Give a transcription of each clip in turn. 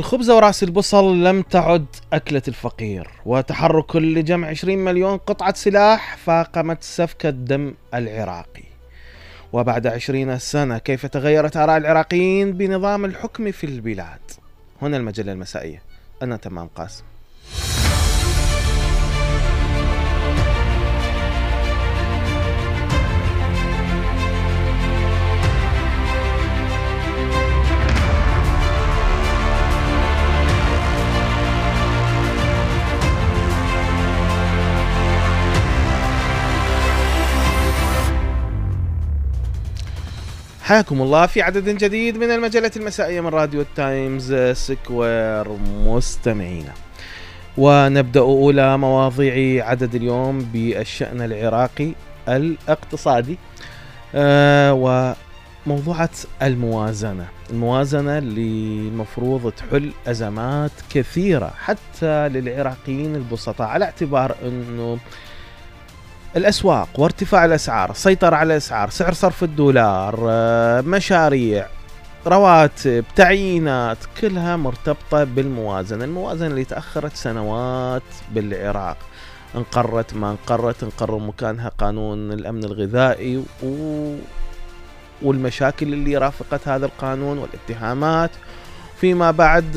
الخبزة وراس البصل لم تعد أكلة الفقير وتحرك لجمع 20 مليون قطعة سلاح فاقمت سفك الدم العراقي. وبعد 20 سنة كيف تغيرت آراء العراقيين بنظام الحكم في البلاد؟ هنا المجلة المسائية. أنا تمام قاسم. حياكم الله في عدد جديد من المجلة المسائية من راديو التايمز سكوير مستمعينا. ونبدأ أولى مواضيع عدد اليوم بالشأن العراقي الاقتصادي آه وموضوعة الموازنة. الموازنة اللي المفروض تحل أزمات كثيرة حتى للعراقيين البسطاء على اعتبار أنه الأسواق وارتفاع الأسعار، السيطرة على الأسعار، سعر صرف الدولار، آه، مشاريع، رواتب، تعيينات، كلها مرتبطة بالموازنة، الموازنة اللي تأخرت سنوات بالعراق. انقرت ما انقرت انقر مكانها قانون الأمن الغذائي و... والمشاكل اللي رافقت هذا القانون والاتهامات فيما بعد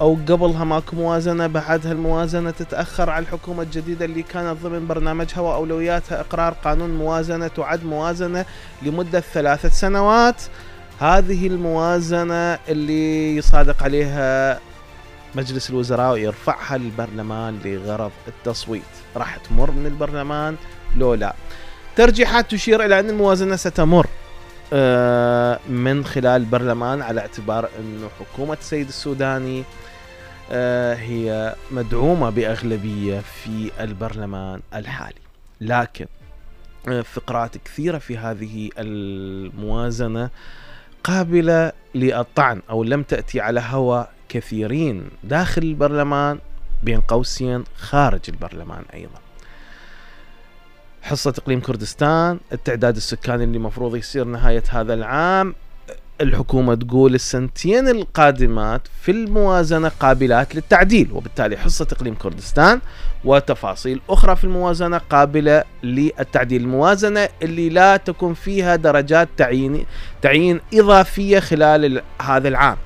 أو قبلها ماكو موازنة بعدها الموازنة تتأخر على الحكومة الجديدة اللي كانت ضمن برنامجها وأولوياتها إقرار قانون موازنة تعد موازنة لمدة ثلاثة سنوات. هذه الموازنة اللي يصادق عليها مجلس الوزراء ويرفعها للبرلمان لغرض التصويت. راح تمر من البرلمان لو لا ترجيحات تشير إلى أن الموازنة ستمر. من خلال البرلمان على اعتبار إنه حكومة السيد السوداني آه، هي مدعومة بأغلبية في البرلمان الحالي. لكن آه، فقرات كثيرة في هذه الموازنة قابلة للطعن أو لم تأتي على هوى كثيرين داخل البرلمان بين قوسين خارج البرلمان أيضا. حصة إقليم كردستان التعداد السكاني اللي مفروض يصير نهاية هذا العام الحكومة تقول السنتين القادمات في الموازنة قابلات للتعديل وبالتالي حصة إقليم كردستان وتفاصيل أخرى في الموازنة قابلة للتعديل. الموازنة اللي لا تكون فيها درجات تعيين تعيين إضافية خلال هذا العام.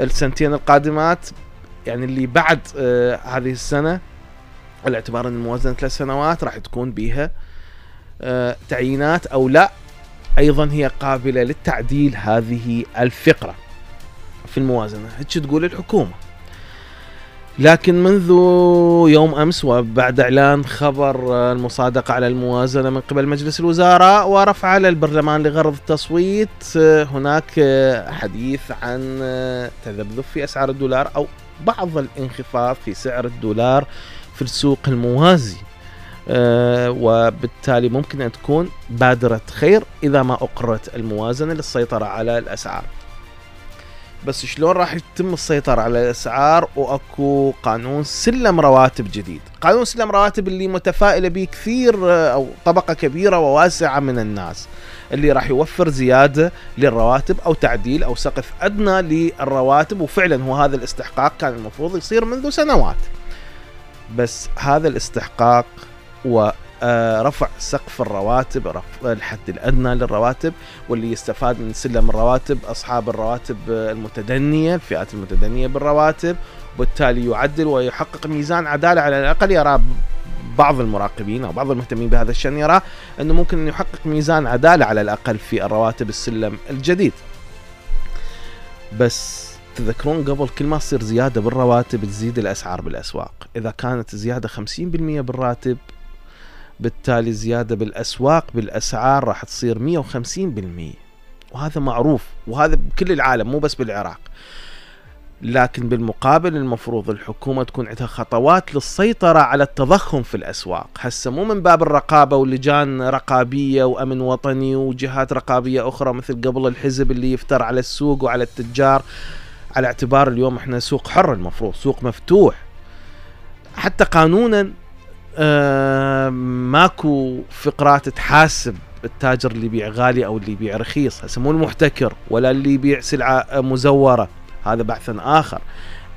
السنتين القادمات يعني اللي بعد آه هذه السنة على اعتبار إن الموازنة ثلاث سنوات راح تكون بها آه تعيينات أو لا. أيضا هي قابلة للتعديل هذه الفقرة في الموازنة. هيك تقول الحكومة. لكن منذ يوم أمس وبعد إعلان خبر المصادقه على الموازنة من قبل مجلس الوزراء ورفع على البرلمان لغرض التصويت هناك حديث عن تذبذب في أسعار الدولار أو بعض الانخفاض في سعر الدولار. في السوق الموازي. أه وبالتالي ممكن أن تكون بادرة خير إذا ما أقرت الموازنة للسيطرة على الأسعار. بس شلون راح يتم السيطرة على الأسعار؟ وأكو قانون سلم رواتب جديد. قانون سلم رواتب اللي متفائلة به كثير أو طبقة كبيرة وواسعة من الناس. اللي راح يوفر زيادة للرواتب أو تعديل أو سقف أدنى للرواتب وفعلا هو هذا الاستحقاق كان المفروض يصير منذ سنوات. بس هذا الاستحقاق ورفع سقف الرواتب رفع الحد الأدنى للرواتب واللي يستفاد من سلم الرواتب أصحاب الرواتب المتدنية الفئات المتدنية بالرواتب وبالتالي يعدل ويحقق ميزان عدالة على الأقل. يرى بعض المراقبين أو بعض المهتمين بهذا الشأن يرى أنه ممكن أن يحقق ميزان عدالة على الأقل في الرواتب السلم الجديد. بس تذكرون قبل كل ما تصير زيادة بالرواتب تزيد الأسعار بالأسواق. إذا كانت زيادة 50% بالراتب بالتالي زيادة بالأسواق بالأسعار راح تصير 150% وهذا معروف وهذا بكل العالم مو بس بالعراق. لكن بالمقابل المفروض الحكومة تكون عندها خطوات للسيطرة على التضخم في الأسواق. هسه مو من باب الرقابة ولجان رقابية وأمن وطني وجهات رقابية أخرى مثل قبل الحزب اللي يفتر على السوق وعلى التجار. على اعتبار اليوم إحنا سوق حر المفروض سوق مفتوح. حتى قانونا آه ماكو فقرات تحاسب التاجر اللي يبيع غالي أو اللي يبيع رخيص. هسه مو المحتكر ولا اللي يبيع سلعة مزورة هذا بحث آخر.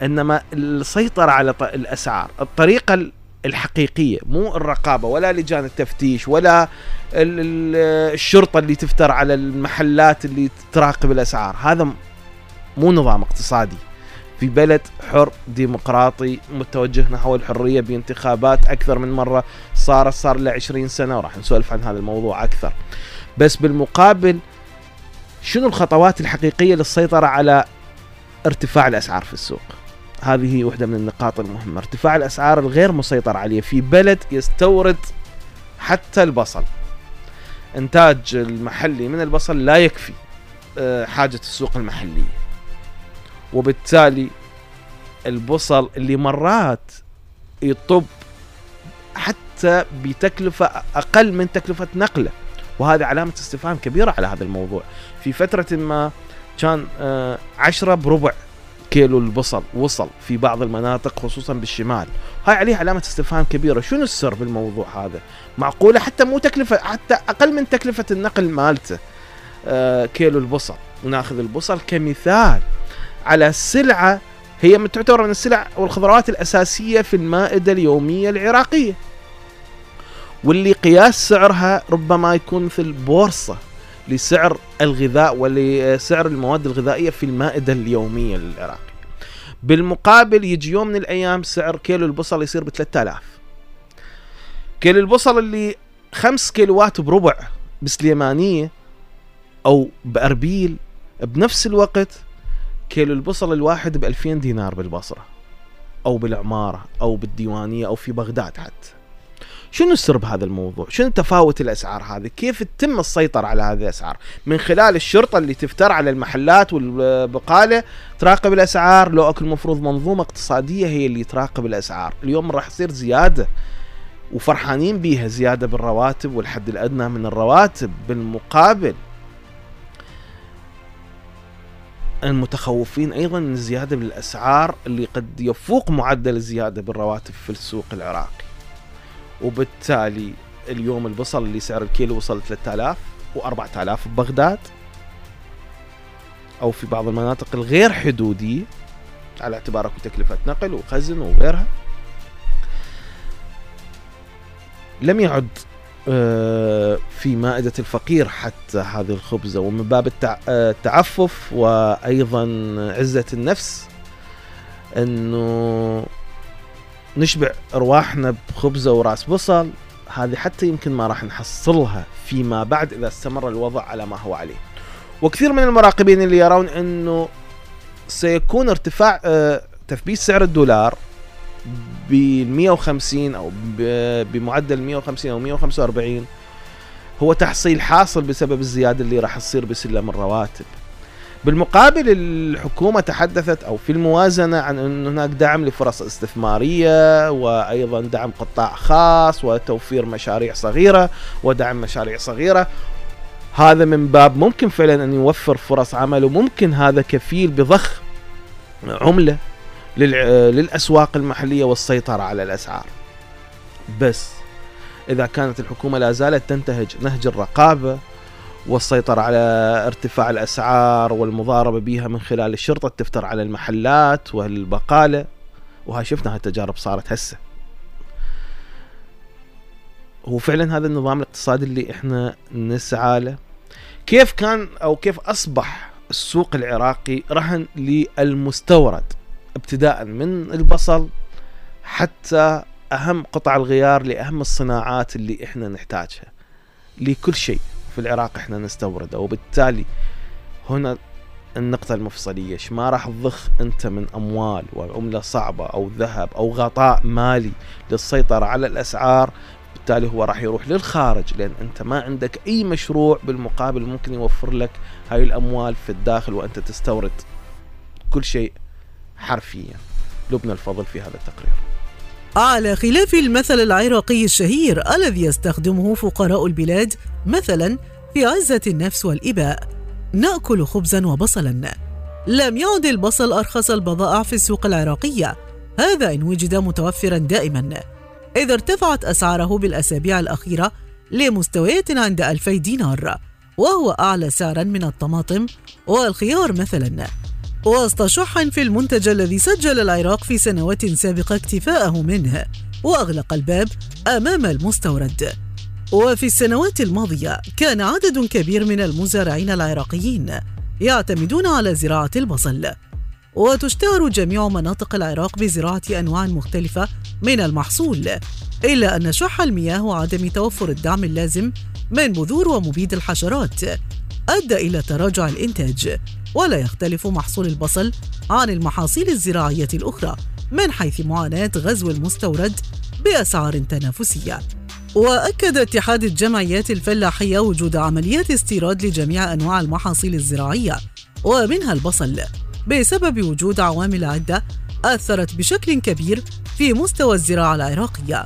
إنما السيطرة على الأسعار الطريقة الحقيقية مو الرقابة ولا لجان التفتيش ولا الشرطة اللي تفتر على المحلات اللي تراقب الأسعار. هذا مو نظام اقتصادي. في بلد حر ديمقراطي متوجه نحو الحرية بانتخابات أكثر من مرة صارت صار له 20 سنة وراح نسولف عن هذا الموضوع أكثر. بس بالمقابل شنو الخطوات الحقيقية للسيطرة على ارتفاع الأسعار في السوق؟ هذه هي واحدة من النقاط المهمة. ارتفاع الأسعار الغير مسيطر عليه في بلد يستورد حتى البصل. إنتاج المحلي من البصل لا يكفي آه، حاجة السوق المحلية. وبالتالي البصل اللي مرات يطب حتى بتكلفة أقل من تكلفة نقلة. وهذه علامة استفهام كبيرة على هذا الموضوع. في فترة ما كان آه، عشرة بربع كيلو البصل وصل في بعض المناطق خصوصا بالشمال. هاي عليه علامة استفهام كبيرة. شنو السر بالموضوع هذا؟ معقولة حتى مو تكلفة حتى أقل من تكلفة النقل مالته آه، كيلو البصل. وناخذ البصل كمثال. على سلعة هي تعتبر من السلع والخضروات الأساسية في المائدة اليومية العراقية. واللي قياس سعرها ربما يكون مثل بورصة لسعر الغذاء ولسعر المواد الغذائية في المائدة اليومية للعراق بالمقابل يجي يوم من الأيام سعر كيلو البصل يصير ب 3000 كيلو البصل اللي خمس كيلوات بربع بسليمانية أو بأربيل بنفس الوقت كيلو البصل الواحد ب 2000 دينار بالبصرة أو بالعمارة أو بالديوانية أو في بغداد حتى شنو السر بهذا الموضوع؟ شنو تفاوت الأسعار هذه؟ كيف تتم السيطرة على هذه الأسعار؟ من خلال الشرطة اللي تفتر على المحلات والبقالة تراقب الأسعار، لو أكو المفروض منظومة اقتصادية هي اللي تراقب الأسعار، اليوم راح يصير زيادة وفرحانين بيها زيادة بالرواتب والحد الأدنى من الرواتب، بالمقابل المتخوفين أيضا من الزيادة بالاسعار اللي قد يفوق معدل الزيادة بالرواتب في السوق العراقي. وبالتالي اليوم البصل اللي سعر الكيلو وصل 3000 و4000 ببغداد أو في بعض المناطق الغير حدودية على اعتبار اكو تكلفة نقل وخزن وغيرها لم يعد في مائدة الفقير حتى هذه الخبزة. ومن باب التعفف وأيضا عزة النفس أنه نشبع أرواحنا بخبزة وراس بصل هذه حتى يمكن ما راح نحصلها فيما بعد إذا استمر الوضع على ما هو عليه. وكثير من المراقبين اللي يرون أنه سيكون ارتفاع آه، تثبيت سعر الدولار ب 150 أو بمعدل 150 أو 145 هو تحصيل حاصل بسبب الزيادة اللي راح تصير بسلم الرواتب. بالمقابل الحكومة تحدثت أو في الموازنة عن إن هناك دعم لفرص استثمارية وأيضا دعم قطاع خاص وتوفير مشاريع صغيرة ودعم مشاريع صغيرة هذا من باب ممكن فعلا أن يوفر فرص عمل وممكن هذا كفيل بضخ عملة للأسواق المحلية والسيطرة على الأسعار. بس إذا كانت الحكومة لا زالت تنتهج نهج الرقابة والسيطرة على ارتفاع الأسعار والمضاربة بها من خلال الشرطة تفتر على المحلات والبقالة. وهاي شفنا هالتجارب صارت هسه. هو فعلا هذا النظام الاقتصادي اللي إحنا نسعى له. كيف كان أو كيف أصبح السوق العراقي رهن للمستورد؟ ابتداء من البصل حتى أهم قطع الغيار لأهم الصناعات اللي إحنا نحتاجها. لكل شيء في العراق إحنا نستورده وبالتالي هنا النقطة المفصلية ما راح تضخ أنت من أموال وعملة صعبة أو ذهب أو غطاء مالي للسيطرة على الأسعار بالتالي هو راح يروح للخارج لأن أنت ما عندك أي مشروع بالمقابل ممكن يوفر لك هاي الأموال في الداخل وأنت تستورد. كل شيء حرفيا. لبنى الفضل في هذا التقرير. على خلاف المثل العراقي الشهير الذي يستخدمه فقراء البلاد مثلا في عزة النفس والإباء نأكل خبزا وبصلا. لم يعد البصل أرخص البضائع في السوق العراقية. هذا إن وجد متوفرا دائما. إذ ارتفعت أسعاره بالأسابيع الأخيرة لمستويات عند ألفي دينار وهو أعلى سعرا من الطماطم والخيار مثلا. وسط شح في المنتج الذي سجل العراق في سنوات سابقة اكتفاءه منه وأغلق الباب أمام المستورد. وفي السنوات الماضية كان عدد كبير من المزارعين العراقيين يعتمدون على زراعة البصل. وتشتهر جميع مناطق العراق بزراعة أنواع مختلفة من المحصول إلا أن شح المياه وعدم توفر الدعم اللازم من بذور ومبيد الحشرات أدى إلى تراجع الإنتاج. ولا يختلف محصول البصل عن المحاصيل الزراعية الأخرى من حيث معاناة غزو المستورد بأسعار تنافسية. وأكد اتحاد الجمعيات الفلاحية وجود عمليات استيراد لجميع أنواع المحاصيل الزراعية ومنها البصل بسبب وجود عوامل عدة أثرت بشكل كبير في مستوى الزراعة العراقية.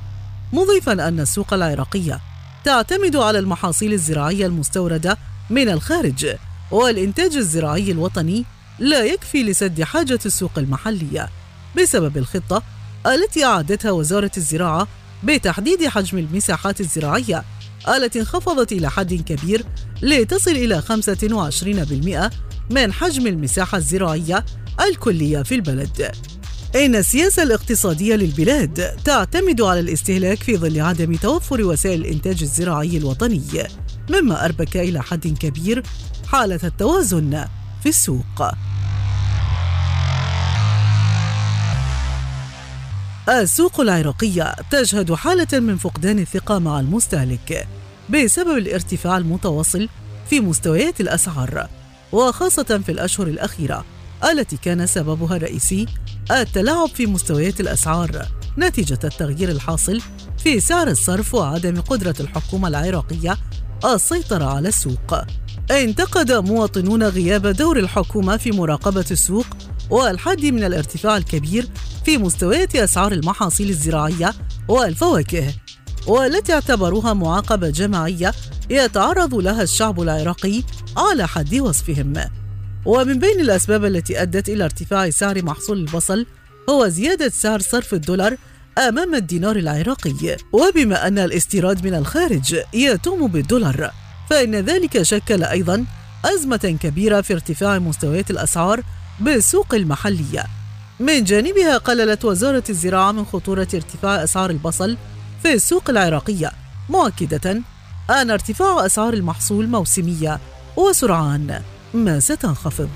مضيفا أن السوق العراقية تعتمد على المحاصيل الزراعية المستوردة من الخارج والإنتاج الزراعي الوطني لا يكفي لسد حاجة السوق المحلية بسبب الخطة التي أعدتها وزارة الزراعة بتحديد حجم المساحات الزراعية التي انخفضت إلى حد كبير لتصل إلى 25% من حجم المساحة الزراعية الكلية في البلد. إن السياسة الاقتصادية للبلاد تعتمد على الاستهلاك في ظل عدم توفر وسائل الإنتاج الزراعي الوطني، مما أربك إلى حد كبير حالة التوازن في السوق. السوق العراقية تشهد حالة من فقدان الثقة مع المستهلك بسبب الارتفاع المتواصل في مستويات الأسعار وخاصة في الأشهر الأخيرة التي كان سببها الرئيسي التلاعب في مستويات الأسعار نتيجة التغيير الحاصل في سعر الصرف وعدم قدرة الحكومة العراقية السيطرة على السوق. انتقد مواطنون غياب دور الحكومة في مراقبة السوق والحد من الارتفاع الكبير في مستويات أسعار المحاصيل الزراعية والفواكه والتي اعتبروها معاقبة جماعية يتعرض لها الشعب العراقي على حد وصفهم ومن بين الأسباب التي أدت إلى ارتفاع سعر محصول البصل هو زيادة سعر صرف الدولار أمام الدينار العراقي. وبما أن الاستيراد من الخارج يتم بالدولار فإن ذلك شكل أيضا أزمة كبيرة في ارتفاع مستويات الأسعار بالسوق المحلية من جانبها قللت وزارة الزراعة من خطورة ارتفاع أسعار البصل في السوق العراقية مؤكدة أن ارتفاع أسعار المحصول موسمية وسرعان ما ستنخفض.